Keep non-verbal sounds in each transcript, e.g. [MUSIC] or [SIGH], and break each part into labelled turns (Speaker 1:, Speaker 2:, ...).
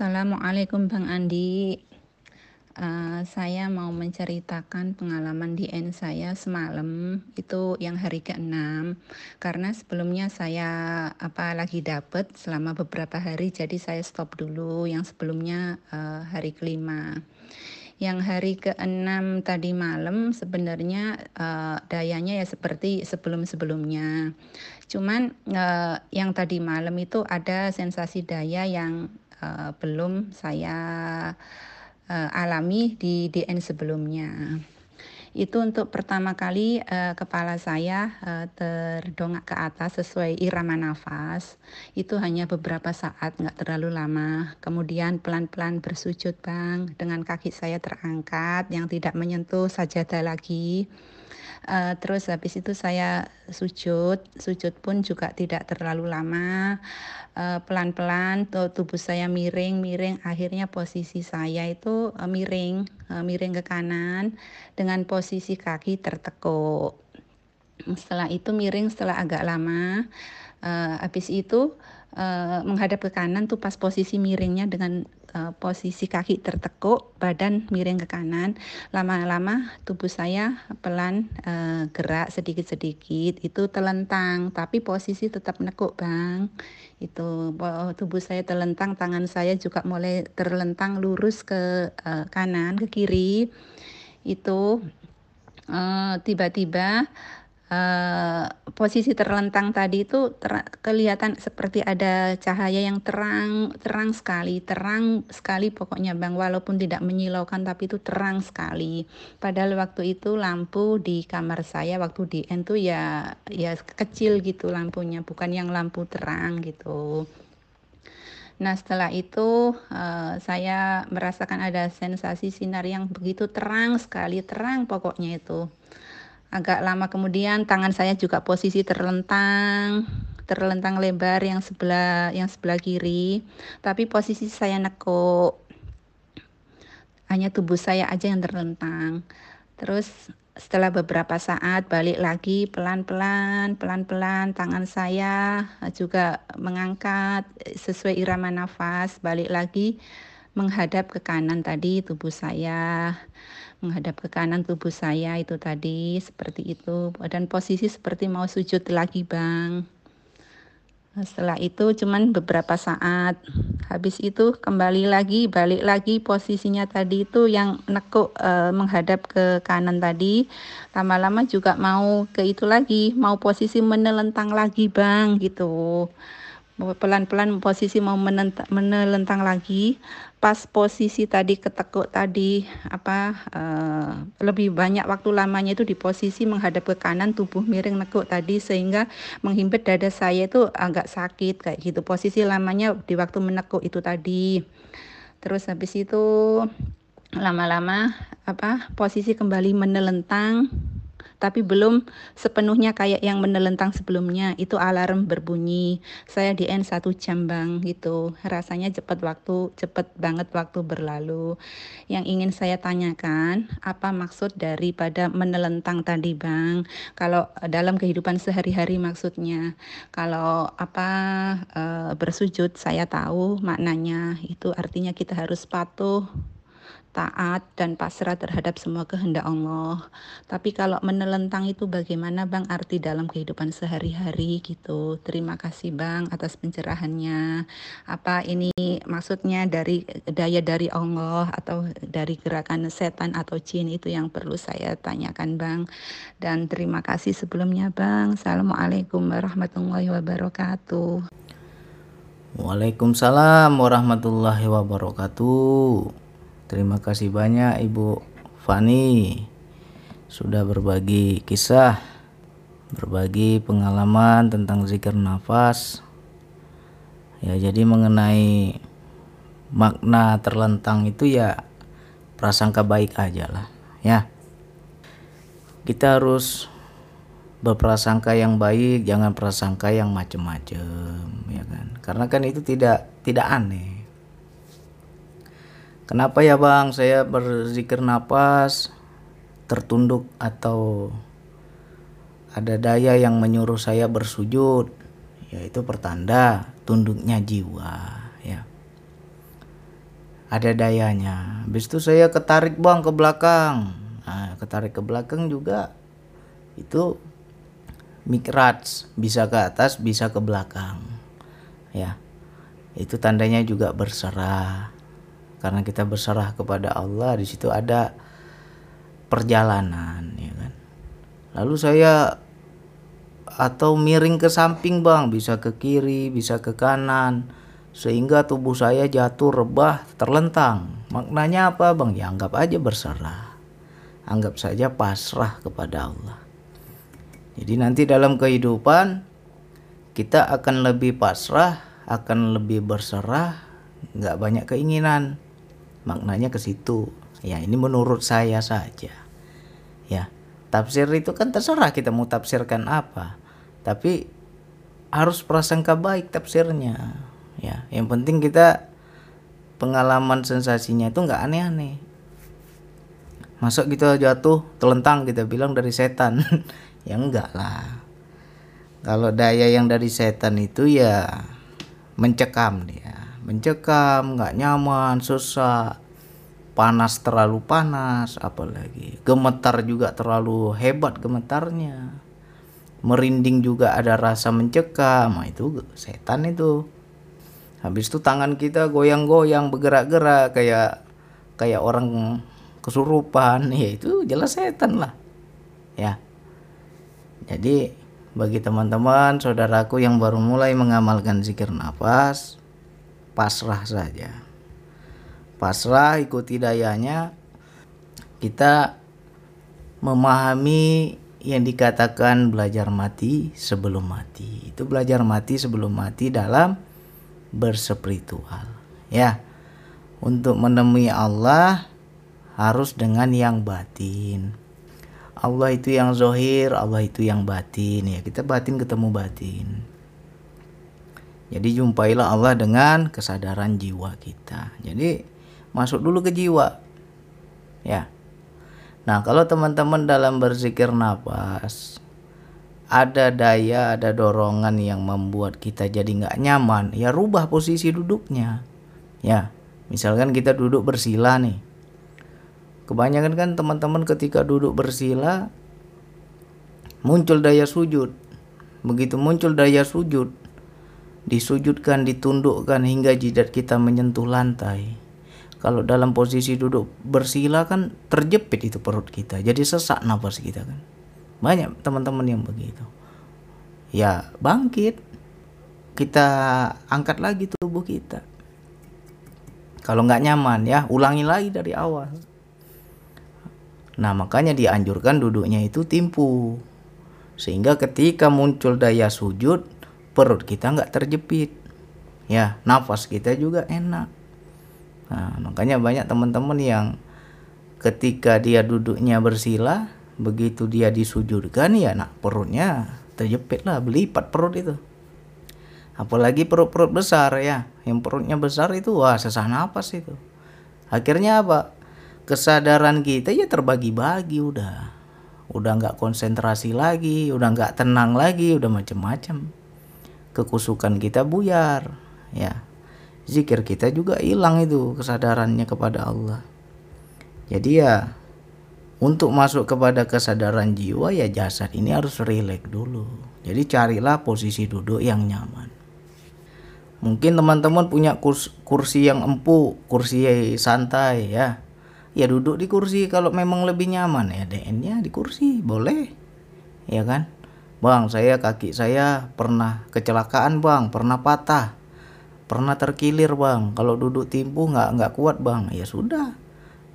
Speaker 1: Assalamualaikum Bang Andi. Uh, saya mau menceritakan pengalaman di N saya semalam itu yang hari ke-6 karena sebelumnya saya apa lagi dapet selama beberapa hari jadi saya stop dulu yang sebelumnya uh, hari kelima. Yang hari ke-6 tadi malam sebenarnya uh, dayanya ya seperti sebelum-sebelumnya. Cuman uh, yang tadi malam itu ada sensasi daya yang uh, belum saya uh, alami di DN sebelumnya. Itu untuk pertama kali uh, kepala saya uh, terdongak ke atas sesuai irama nafas. Itu hanya beberapa saat, nggak terlalu lama. Kemudian pelan-pelan bersujud bang, dengan kaki saya terangkat yang tidak menyentuh sajadah lagi Uh, terus habis itu saya sujud, sujud pun juga tidak terlalu lama. Uh, pelan-pelan tubuh saya miring-miring, akhirnya posisi saya itu uh, miring, uh, miring ke kanan dengan posisi kaki tertekuk. Setelah itu miring setelah agak lama. Uh, habis itu uh, menghadap ke kanan tuh pas posisi miringnya dengan uh, posisi kaki tertekuk, badan miring ke kanan. Lama-lama tubuh saya pelan uh, gerak sedikit-sedikit. Itu telentang, tapi posisi tetap nekuk, Bang. Itu tubuh saya telentang, tangan saya juga mulai terlentang lurus ke uh, kanan, ke kiri. Itu tiba-tiba uh, Uh, posisi terlentang tadi itu ter kelihatan seperti ada cahaya yang terang terang sekali terang sekali pokoknya bang. Walaupun tidak menyilaukan tapi itu terang sekali. Padahal waktu itu lampu di kamar saya waktu di N tuh ya ya kecil gitu lampunya bukan yang lampu terang gitu. Nah, setelah itu uh, saya merasakan ada sensasi sinar yang begitu terang sekali, terang pokoknya itu. Agak lama kemudian tangan saya juga posisi terlentang, terlentang lebar yang sebelah yang sebelah kiri, tapi posisi saya nekuk. Hanya tubuh saya aja yang terlentang. Terus setelah beberapa saat balik lagi pelan-pelan, pelan-pelan tangan saya juga mengangkat sesuai irama nafas, balik lagi menghadap ke kanan tadi tubuh saya menghadap ke kanan tubuh saya itu tadi seperti itu. Dan posisi seperti mau sujud lagi bang. Setelah itu cuman beberapa saat. Habis itu kembali lagi balik lagi posisinya tadi itu yang nekuk e, menghadap ke kanan tadi. Lama-lama juga mau ke itu lagi mau posisi menelentang lagi bang gitu. Pelan-pelan posisi mau menelentang lagi pas posisi tadi ketekuk tadi apa uh, lebih banyak waktu lamanya itu di posisi menghadap ke kanan tubuh miring nekuk tadi sehingga menghimpit dada saya itu agak sakit kayak gitu. Posisi lamanya di waktu menekuk itu tadi. Terus habis itu lama-lama apa posisi kembali menelentang tapi belum sepenuhnya kayak yang menelentang sebelumnya. Itu alarm berbunyi. Saya di N satu jam bang gitu. Rasanya cepat waktu, cepat banget waktu berlalu. Yang ingin saya tanyakan, apa maksud daripada menelentang tadi bang? Kalau dalam kehidupan sehari-hari maksudnya, kalau apa e, bersujud saya tahu maknanya itu artinya kita harus patuh taat dan pasrah terhadap semua kehendak Allah. Tapi kalau menelentang itu bagaimana Bang arti dalam kehidupan sehari-hari gitu. Terima kasih Bang atas pencerahannya. Apa ini maksudnya dari daya dari Allah atau dari gerakan setan atau jin itu yang perlu saya tanyakan Bang. Dan terima kasih sebelumnya Bang. Assalamualaikum warahmatullahi wabarakatuh.
Speaker 2: Waalaikumsalam warahmatullahi wabarakatuh. Terima kasih banyak Ibu Fani sudah berbagi kisah, berbagi pengalaman tentang zikir nafas. Ya, jadi mengenai makna terlentang itu ya prasangka baik aja lah, ya. Kita harus berprasangka yang baik, jangan prasangka yang macem-macem, ya kan? Karena kan itu tidak tidak aneh Kenapa ya bang? Saya berzikir nafas tertunduk atau ada daya yang menyuruh saya bersujud. Yaitu pertanda tunduknya jiwa ya. Ada dayanya. Habis itu saya ketarik bang ke belakang. Nah, ketarik ke belakang juga itu mikrats. Bisa ke atas bisa ke belakang ya. Itu tandanya juga berserah karena kita berserah kepada Allah di situ ada perjalanan ya kan? Lalu saya atau miring ke samping bang. Bisa ke kiri bisa ke kanan. Sehingga tubuh saya jatuh rebah terlentang. Maknanya apa bang? Ya anggap aja berserah. Anggap saja pasrah kepada Allah. Jadi nanti dalam kehidupan kita akan lebih pasrah akan lebih berserah nggak banyak keinginan maknanya ke situ. Ya ini menurut saya saja. Ya tafsir itu kan terserah kita mau tafsirkan apa. Tapi harus prasangka baik tafsirnya. Ya yang penting kita pengalaman sensasinya itu nggak aneh-aneh. Masuk kita jatuh telentang kita bilang dari setan. [LAUGHS] Ya enggak lah. Kalau daya yang dari setan itu ya mencekam dia mencekam nggak nyaman susah. Panas terlalu panas apalagi. Gemetar juga terlalu hebat gemetarnya. Merinding juga ada rasa mencekam. Nah, itu setan itu. Habis itu tangan kita goyang-goyang bergerak-gerak kayak kayak orang kesurupan. [LAUGHS] Ya itu jelas setan lah. Ya. Jadi bagi teman-teman, saudaraku yang baru mulai mengamalkan zikir nafas, pasrah saja. Pasrah ikuti dayanya. Kita memahami yang dikatakan belajar mati sebelum mati. Itu belajar mati sebelum mati dalam bersepiritual. Ya. Untuk menemui Allah harus dengan yang batin. Allah itu yang zohir, Allah itu yang batin ya. Kita batin ketemu batin. Jadi jumpailah Allah dengan kesadaran jiwa kita. Jadi masuk dulu ke jiwa. Ya. Nah, kalau teman-teman dalam berzikir nafas ada daya, ada dorongan yang membuat kita jadi nggak nyaman, ya rubah posisi duduknya. Ya, misalkan kita duduk bersila nih Kebanyakan kan teman-teman ketika duduk bersila muncul daya sujud. Begitu muncul daya sujud, disujudkan, ditundukkan hingga jidat kita menyentuh lantai. Kalau dalam posisi duduk bersila kan terjepit itu perut kita, jadi sesak nafas kita kan. Banyak teman-teman yang begitu. Ya bangkit, kita angkat lagi tubuh kita. Kalau nggak nyaman ya ulangi lagi dari awal. Nah, makanya dianjurkan duduknya itu timpu. Sehingga ketika muncul daya sujud, perut kita nggak terjepit. Ya, nafas kita juga enak. Nah, makanya banyak teman-teman yang ketika dia duduknya bersila, begitu dia disujudkan ya nak perutnya terjepit lah, belipat perut itu. Apalagi perut-perut besar ya, yang perutnya besar itu wah sesah nafas itu. Akhirnya apa? kesadaran kita ya terbagi-bagi udah udah nggak konsentrasi lagi udah nggak tenang lagi udah macem-macem kekusukan kita buyar ya. Zikir kita juga hilang itu kesadarannya kepada Allah. Jadi ya untuk masuk kepada kesadaran jiwa ya jasad ini harus rileks dulu. Jadi carilah posisi duduk yang nyaman. Mungkin teman-teman punya kursi yang empuk kursi santai ya. Ya duduk di kursi kalau memang lebih nyaman ya DN-nya di kursi boleh. Ya kan bang saya kaki saya pernah kecelakaan bang. Pernah patah. Pernah terkilir bang. Kalau duduk timpu nggak nggak kuat bang. Ya sudah.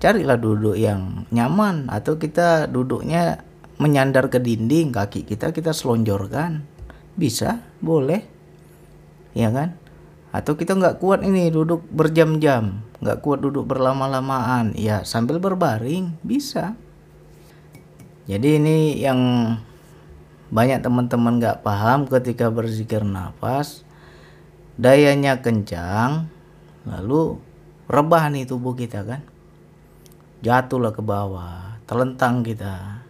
Speaker 2: Carilah duduk yang nyaman. Atau kita duduknya menyandar ke dinding kaki kita kita selonjorkan. Bisa boleh. Ya kan? Atau kita nggak kuat ini duduk berjam-jam. Nggak kuat duduk berlama-lamaan. Ya sambil berbaring bisa. Jadi ini yang banyak teman-teman nggak paham ketika berzikir nafas dayanya kencang lalu rebah nih tubuh kita kan. Jatuhlah ke bawah terlentang kita.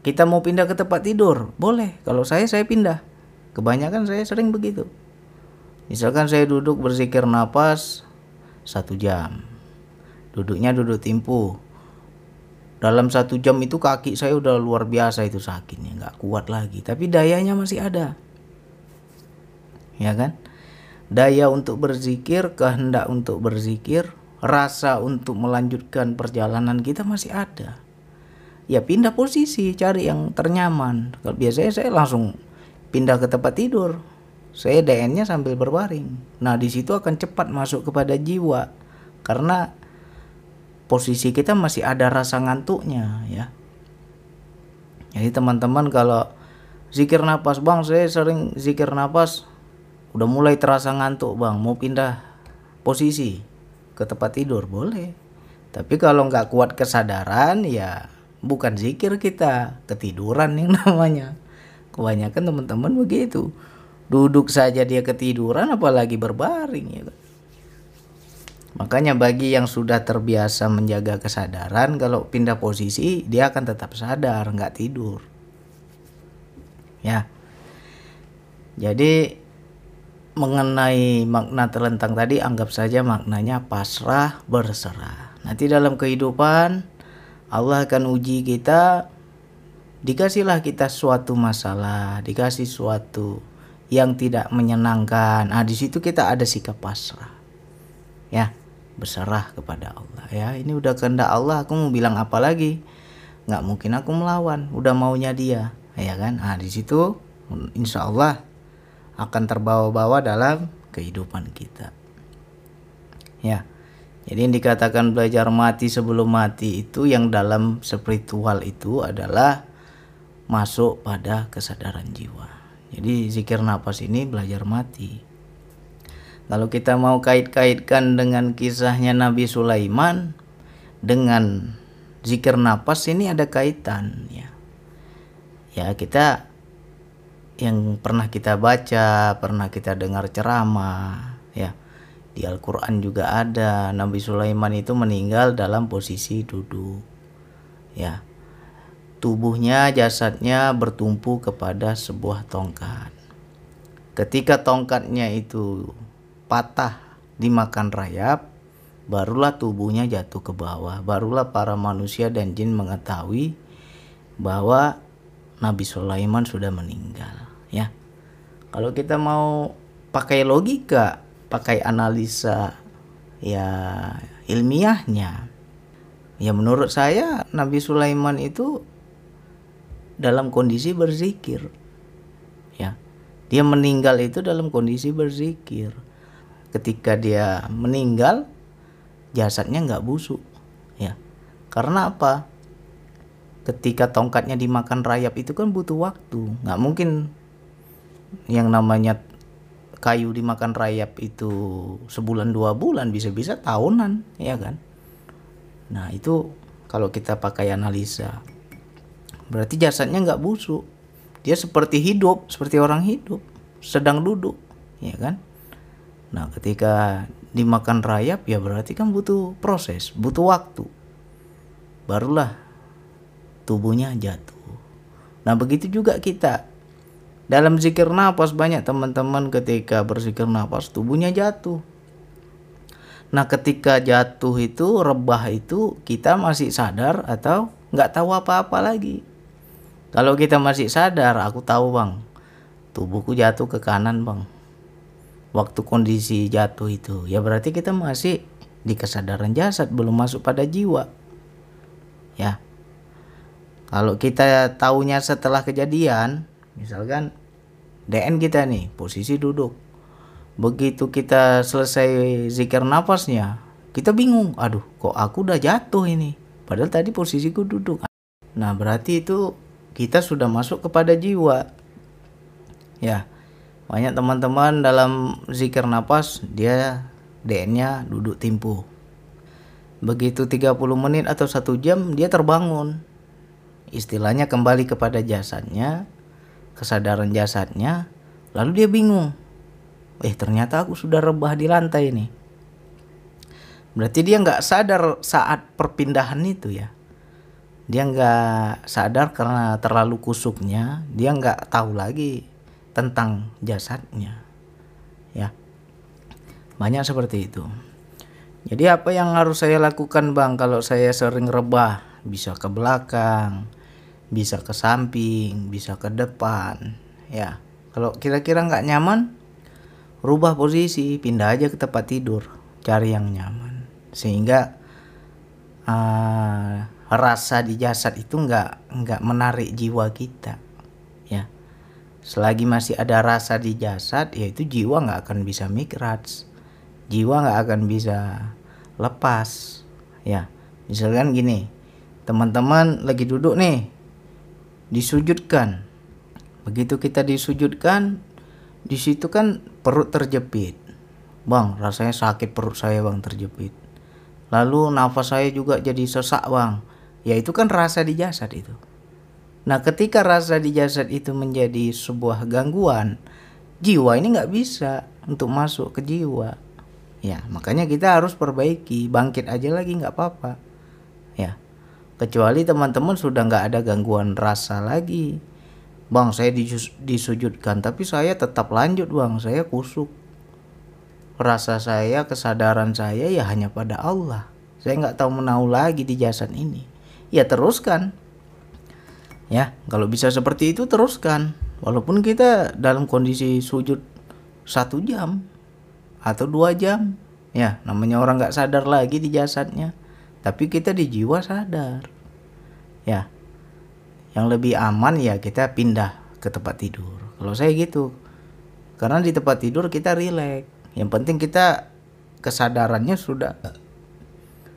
Speaker 2: Kita mau pindah ke tempat tidur? Boleh. Kalau saya saya pindah. Kebanyakan saya sering begitu. Misalkan saya duduk berzikir nafas, satu jam. Duduknya duduk timpu dalam satu jam itu kaki saya udah luar biasa itu sakitnya nggak kuat lagi. Tapi dayanya masih ada. Ya kan? Daya untuk berzikir kehendak untuk berzikir rasa untuk melanjutkan perjalanan kita masih ada. Ya pindah posisi cari yang ternyaman. Kalau biasanya saya langsung pindah ke tempat tidur. Saya DN-nya sambil berbaring. Nah di situ akan cepat masuk kepada jiwa. Karena posisi kita masih ada rasa ngantuknya ya. Jadi teman-teman kalau zikir nafas bang saya sering zikir nafas udah mulai terasa ngantuk bang mau pindah posisi ke tempat tidur boleh. Tapi kalau nggak kuat kesadaran ya bukan zikir kita ketiduran yang [LAUGHS] namanya. Kebanyakan teman-teman begitu. Duduk saja dia ketiduran apalagi berbaring ya kan Makanya bagi yang sudah terbiasa menjaga kesadaran, kalau pindah posisi dia akan tetap sadar, nggak tidur. Ya. Jadi mengenai makna terlentang tadi anggap saja maknanya pasrah berserah. Nanti dalam kehidupan Allah akan uji kita dikasihlah kita suatu masalah, dikasih suatu yang tidak menyenangkan. Ah di situ kita ada sikap pasrah. Ya berserah kepada Allah. Ya ini udah kehendak Allah aku mau bilang apa lagi? Nggak mungkin aku melawan udah maunya dia. Ya kan? Ah di situ insya Allah akan terbawa-bawa dalam kehidupan kita. Ya jadi yang dikatakan belajar mati sebelum mati itu yang dalam spiritual itu adalah masuk pada kesadaran jiwa. Jadi zikir nafas ini belajar mati kalau kita mau kait-kaitkan dengan kisahnya Nabi Sulaiman dengan zikir nafas ini ada kaitan ya. Ya, kita yang pernah kita baca, pernah kita dengar ceramah ya. Di Al-Qur'an juga ada Nabi Sulaiman itu meninggal dalam posisi duduk. Ya. Tubuhnya, jasadnya bertumpu kepada sebuah tongkat. Ketika tongkatnya itu patah dimakan rayap, barulah tubuhnya jatuh ke bawah. Barulah para manusia dan jin mengetahui bahwa Nabi Sulaiman sudah meninggal, ya. Kalau kita mau pakai logika, pakai analisa ya ilmiahnya, ya menurut saya Nabi Sulaiman itu dalam kondisi berzikir. Ya. Dia meninggal itu dalam kondisi berzikir ketika dia meninggal jasadnya nggak busuk ya. Karena apa? Ketika tongkatnya dimakan rayap itu kan butuh waktu. Nggak mungkin yang namanya kayu dimakan rayap itu sebulan dua bulan bisa-bisa tahunan ya kan? Nah itu kalau kita pakai analisa berarti jasadnya nggak busuk. Dia seperti hidup seperti orang hidup sedang duduk ya kan Nah, ketika dimakan rayap ya berarti kan butuh proses, butuh waktu. Barulah tubuhnya jatuh. Nah, begitu juga kita. Dalam zikir nafas banyak teman-teman ketika berzikir nafas tubuhnya jatuh. Nah, ketika jatuh itu rebah itu kita masih sadar atau nggak tahu apa-apa lagi. Kalau kita masih sadar, aku tahu bang, tubuhku jatuh ke kanan bang waktu kondisi jatuh itu. Ya berarti kita masih di kesadaran jasad belum masuk pada jiwa. Ya. Kalau kita tahunya setelah kejadian misalkan DN kita nih posisi duduk. Begitu kita selesai zikir nafasnya kita bingung aduh kok aku udah jatuh ini? Padahal tadi posisiku duduk. Nah berarti itu kita sudah masuk kepada jiwa. Ya banyak teman-teman dalam zikir nafas dia DN-nya duduk timpu begitu 30 menit atau satu jam dia terbangun. Istilahnya kembali kepada jasadnya kesadaran jasadnya lalu dia bingung. Eh ternyata aku sudah rebah di lantai ini. Berarti dia nggak sadar saat perpindahan itu ya. Dia nggak sadar karena terlalu kusuknya dia nggak tahu lagi tentang jasadnya ya banyak seperti itu Jadi apa yang harus saya lakukan bang kalau saya sering rebah? Bisa ke belakang, bisa ke samping, bisa ke depan. Ya, kalau kira-kira nggak nyaman, rubah posisi, pindah aja ke tempat tidur, cari yang nyaman. Sehingga uh, rasa di jasad itu nggak nggak menarik jiwa kita. Selagi masih ada rasa di jasad, yaitu jiwa nggak akan bisa mikrats jiwa nggak akan bisa lepas. Ya misalkan gini teman-teman lagi duduk nih disujudkan. Begitu kita disujudkan di situ kan perut terjepit. Bang rasanya sakit perut saya bang terjepit. Lalu nafas saya juga jadi sesak bang. Ya itu kan rasa di jasad itu nah ketika rasa di jasad itu menjadi sebuah gangguan jiwa ini nggak bisa untuk masuk ke jiwa. Ya makanya kita harus perbaiki bangkit aja lagi nggak apa-apa. Ya kecuali teman-teman sudah nggak ada gangguan rasa lagi. Bang saya disujudkan tapi saya tetap lanjut bang. Saya kusuk. Rasa saya kesadaran saya ya hanya pada Allah. Saya nggak tahu menau lagi di jasad ini. Ya teruskan ya kalau bisa seperti itu teruskan. Walaupun kita dalam kondisi sujud satu jam atau dua jam. Ya namanya orang nggak sadar lagi di jasadnya. Tapi kita di jiwa sadar. Ya yang lebih aman ya kita pindah ke tempat tidur. Kalau saya gitu. Karena di tempat tidur kita rileks. Yang penting kita kesadarannya sudah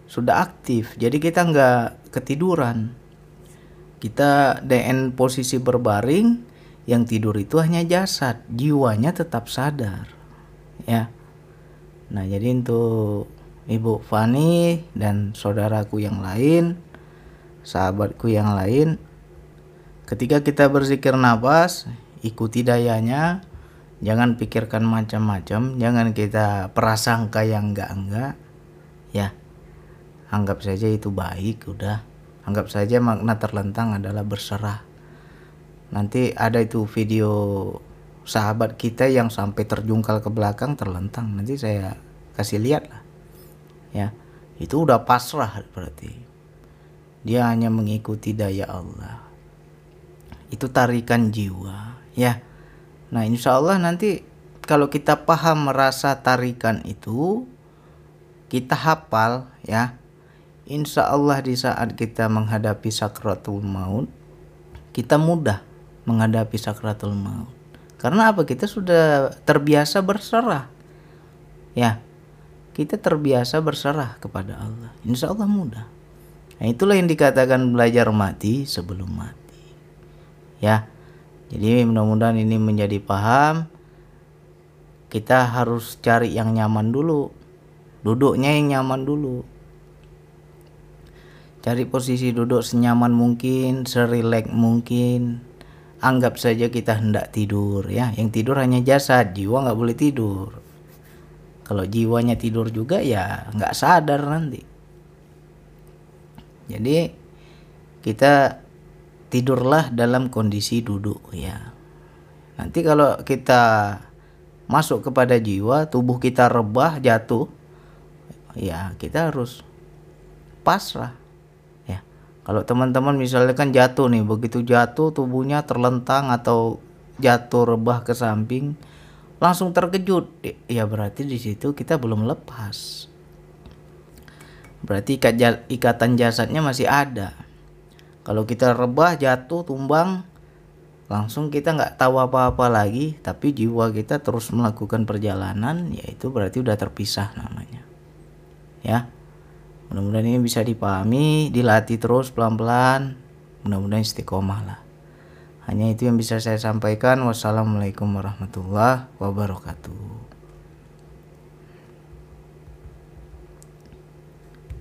Speaker 2: sudah aktif. Jadi kita nggak ketiduran kita DN posisi berbaring yang tidur itu hanya jasad jiwanya tetap sadar ya Nah, jadi untuk Ibu Fani dan saudaraku yang lain, sahabatku yang lain, ketika kita berzikir nafas, ikuti dayanya, jangan pikirkan macam-macam, jangan kita prasangka yang enggak-enggak. Ya. Anggap saja itu baik, udah. Anggap saja makna terlentang adalah berserah. Nanti ada itu video sahabat kita yang sampai terjungkal ke belakang terlentang. Nanti saya kasih lihat lah. Ya itu udah pasrah berarti. Dia hanya mengikuti daya Allah. Itu tarikan jiwa ya. Nah insya Allah nanti kalau kita paham merasa tarikan itu kita hafal ya insya Allah di saat kita menghadapi sakratul maut kita mudah menghadapi sakratul maut karena apa? Kita sudah terbiasa berserah. Ya, kita terbiasa berserah kepada Allah. Insya Allah mudah. Nah, itulah yang dikatakan belajar mati sebelum mati. Ya, jadi mudah-mudahan ini menjadi paham. Kita harus cari yang nyaman dulu. Duduknya yang nyaman dulu. Cari posisi duduk senyaman mungkin, serilek mungkin. Anggap saja kita hendak tidur ya. Yang tidur hanya jasad jiwa nggak boleh tidur. Kalau jiwanya tidur juga ya nggak sadar nanti. Jadi kita tidurlah dalam kondisi duduk ya. Nanti kalau kita masuk kepada jiwa tubuh kita rebah jatuh ya kita harus pasrah kalau teman-teman misalnya kan jatuh nih, begitu jatuh tubuhnya terlentang atau jatuh rebah ke samping, langsung terkejut. Ya berarti di situ kita belum lepas. Berarti ikatan jasadnya masih ada. Kalau kita rebah, jatuh, tumbang, langsung kita nggak tahu apa-apa lagi, tapi jiwa kita terus melakukan perjalanan, yaitu berarti udah terpisah namanya. Ya mudah-mudahan ini bisa dipahami dilatih terus pelan-pelan. Mudah-mudahan istiqomah lah. Hanya itu yang bisa saya sampaikan. Wassalamualaikum warahmatullahi wabarakatuh